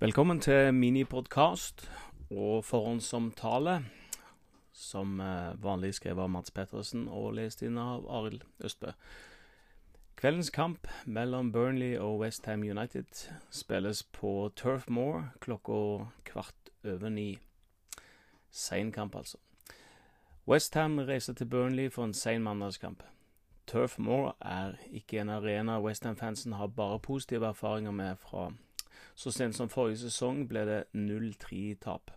Velkommen til minipodkast og forhåndsomtale, som eh, vanlig skrevet av Mats Pettersen og lest inn av Arild Østbø. Kveldens kamp mellom Burnley og Westham United spilles på Turf Moor klokka kvart over ni. Sein kamp, altså. Westham reiser til Burnley for en sein mandagskamp. Turf Moor er ikke en arena Westham-fansen har bare positive erfaringer med fra så sent som forrige sesong ble det 0-3-tap.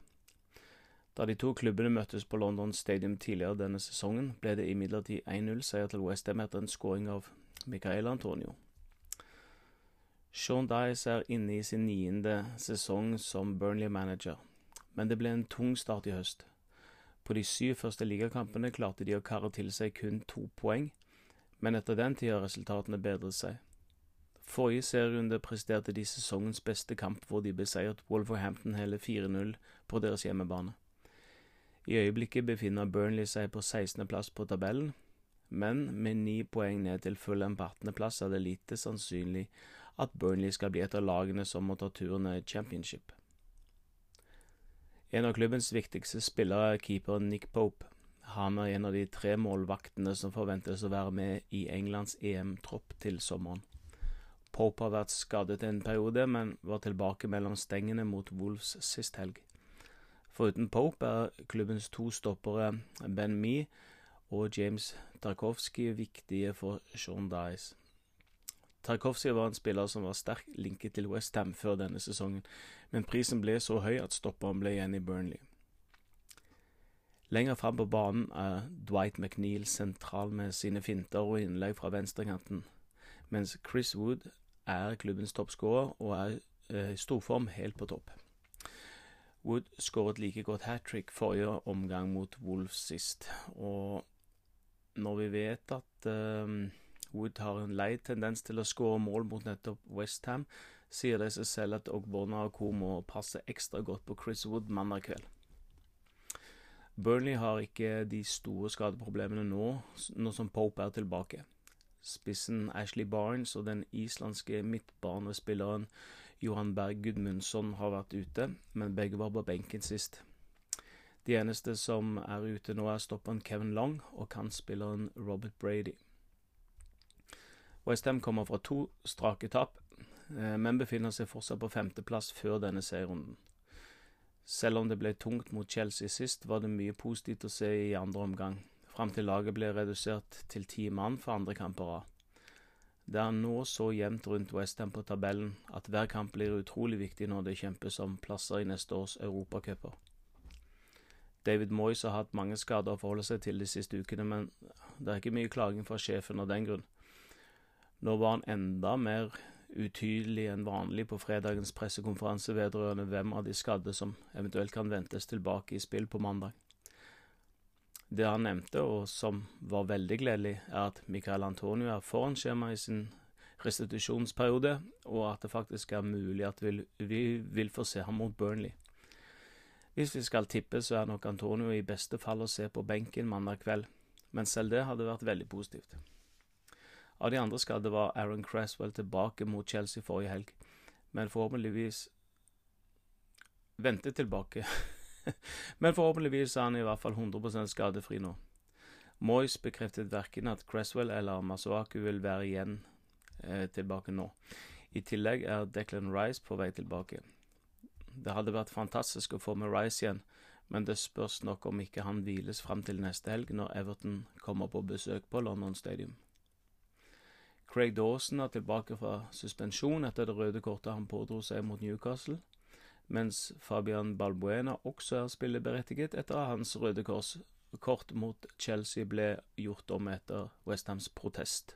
Da de to klubbene møttes på London Stadium tidligere denne sesongen, ble det imidlertid 1-0-seier til Westham etter en scoring av Michael Antonio. Sean Dice er inne i sin niende sesong som Burnley-manager, men det ble en tung start i høst. På de syv første ligakampene klarte de å karre til seg kun to poeng, men etter den tid har resultatene bedret seg. Forrige serierunde presterte de sesongens beste kamp, hvor de beseiret Wolverhampton hele 4-0 på deres hjemmebane. I øyeblikket befinner Burnley seg på 16.-plass på tabellen, men med ni poeng ned til Fulham på 18.-plass er det lite sannsynlig at Burnley skal bli et av lagene som må ta turen i championship. En av klubbens viktigste spillere er keeper Nick Pope. Han er en av de tre målvaktene som forventes å være med i Englands EM-tropp til sommeren. Pope har vært skadet en periode, men var tilbake mellom stengene mot Wolves sist helg. Foruten Pope er klubbens to stoppere Ben Mee og James Tarkovsky viktige for Sean Dice. Tarkovsky var en spiller som var sterkt linket til Westham før denne sesongen, men prisen ble så høy at stopperen ble igjen i Burnley. Lenger fram på banen er Dwight McNeil sentral med sine finter og innlegg fra venstrekanten, mens Chris Wood er klubbens toppskårer og er eh, i storform helt på topp. Wood skåret like godt hat trick forrige omgang mot Wolves sist, og når vi vet at um, Wood har en lei tendens til å skåre mål mot nettopp Westham, sier det seg selv at Ogbonna og co. må passe ekstra godt på Chris Wood mandag kveld. Burnley har ikke de store skadeproblemene nå, nå som Pope er tilbake. Spissen Ashley Barnes og den islandske midtbanespilleren Johan Berg Gudmundsson har vært ute, men begge var på benken sist. De eneste som er ute nå, er stopperen Kevin Long og kantspilleren Robert Brady. Westham kommer fra to strake tap, eh, men befinner seg fortsatt på femteplass før denne seierrunden. Selv om det ble tungt mot Chelsea sist, var det mye positivt å se i andre omgang fram til laget ble redusert til ti mann for andre kamper av. Det er nå så jevnt rundt Westham på tabellen at hver kamp blir utrolig viktig når det kjempes om plasser i neste års europacuper. David Moyes har hatt mange skader å forholde seg til de siste ukene, men det er ikke mye klaging fra sjefen av den grunn. Nå var han enda mer utydelig enn vanlig på fredagens pressekonferanse vedrørende hvem av de skadde som eventuelt kan ventes tilbake i spill på mandag. Det han nevnte, og som var veldig gledelig, er at Michael Antonio er foran skjema i sin restitusjonsperiode, og at det faktisk er mulig at vi, vi vil få se ham mot Burnley. Hvis vi skal tippe, så er nok Antonio i beste fall å se på benken mandag kveld, men selv det hadde vært veldig positivt. Av de andre skadde var Aaron Cresswell tilbake mot Chelsea forrige helg, men forhåpentligvis vente tilbake Men forhåpentligvis er han i hvert fall 100% skadefri nå. Moyes bekreftet verken at Cresswell eller Masuaku vil være igjen eh, tilbake nå. I tillegg er Declan Rice på vei tilbake. Det hadde vært fantastisk å få med Rice igjen, men det spørs nok om ikke han hviles fram til neste helg, når Everton kommer på besøk på London Stadium. Craig Dawson er tilbake fra suspensjon etter det røde kortet han pådro seg mot Newcastle mens Fabian Balbuena også er spilleberettiget etter hans Røde Kors-kort mot Chelsea ble gjort om etter Westhams protest.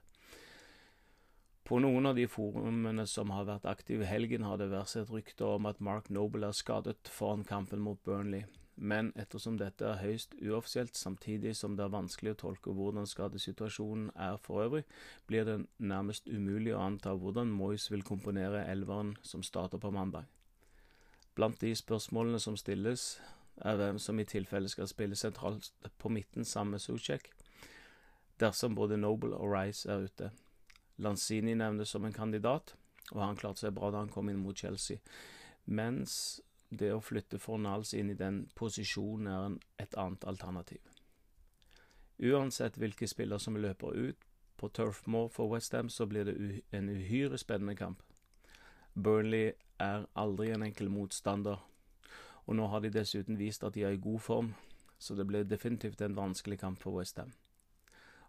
På noen av de forumene som har vært aktive i helgen, har det vært rykter om at Mark Noble er skadet foran kampen mot Burnley, men ettersom dette er høyst uoffisielt, samtidig som det er vanskelig å tolke hvordan skadesituasjonen er for øvrig, blir det nærmest umulig å anta hvordan Moyes vil komponere elveren som starter på mandag. Blant de spørsmålene som stilles, er hvem som i tilfelle skal spille sentralt på midten sammen med Sucek, dersom både Noble og Rice er ute. Lanzini nevnes som en kandidat, og han klarte seg bra da han kom inn mot Chelsea, Mens det å flytte Fornals inn i den posisjonen er et annet alternativ. Uansett hvilke spillere som løper ut på Turf Moor for Westham, så blir det en uhyre spennende kamp. Burnley er aldri en enkel motstander, og nå har de dessuten vist at de er i god form, så det blir definitivt en vanskelig kamp for Westham.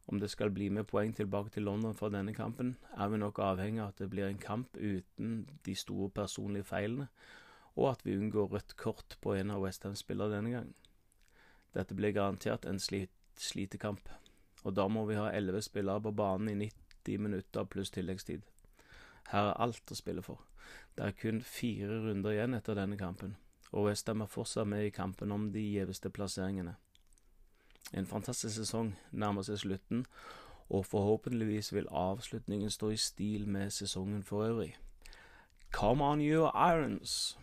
Om det skal bli med poeng tilbake til London for denne kampen, er vi nok avhengig av at det blir en kamp uten de store personlige feilene, og at vi unngår rødt kort på en av Westhams spillere denne gangen. Dette blir garantert en slit slitekamp, og da må vi ha elleve spillere på banen i 90 minutter pluss tilleggstid. Her er alt å spille for. Det er kun fire runder igjen etter denne kampen, og Westham er fortsatt med i kampen om de gjeveste plasseringene. En fantastisk sesong nærmer seg slutten, og forhåpentligvis vil avslutningen stå i stil med sesongen for øvrig. Come on, you irons!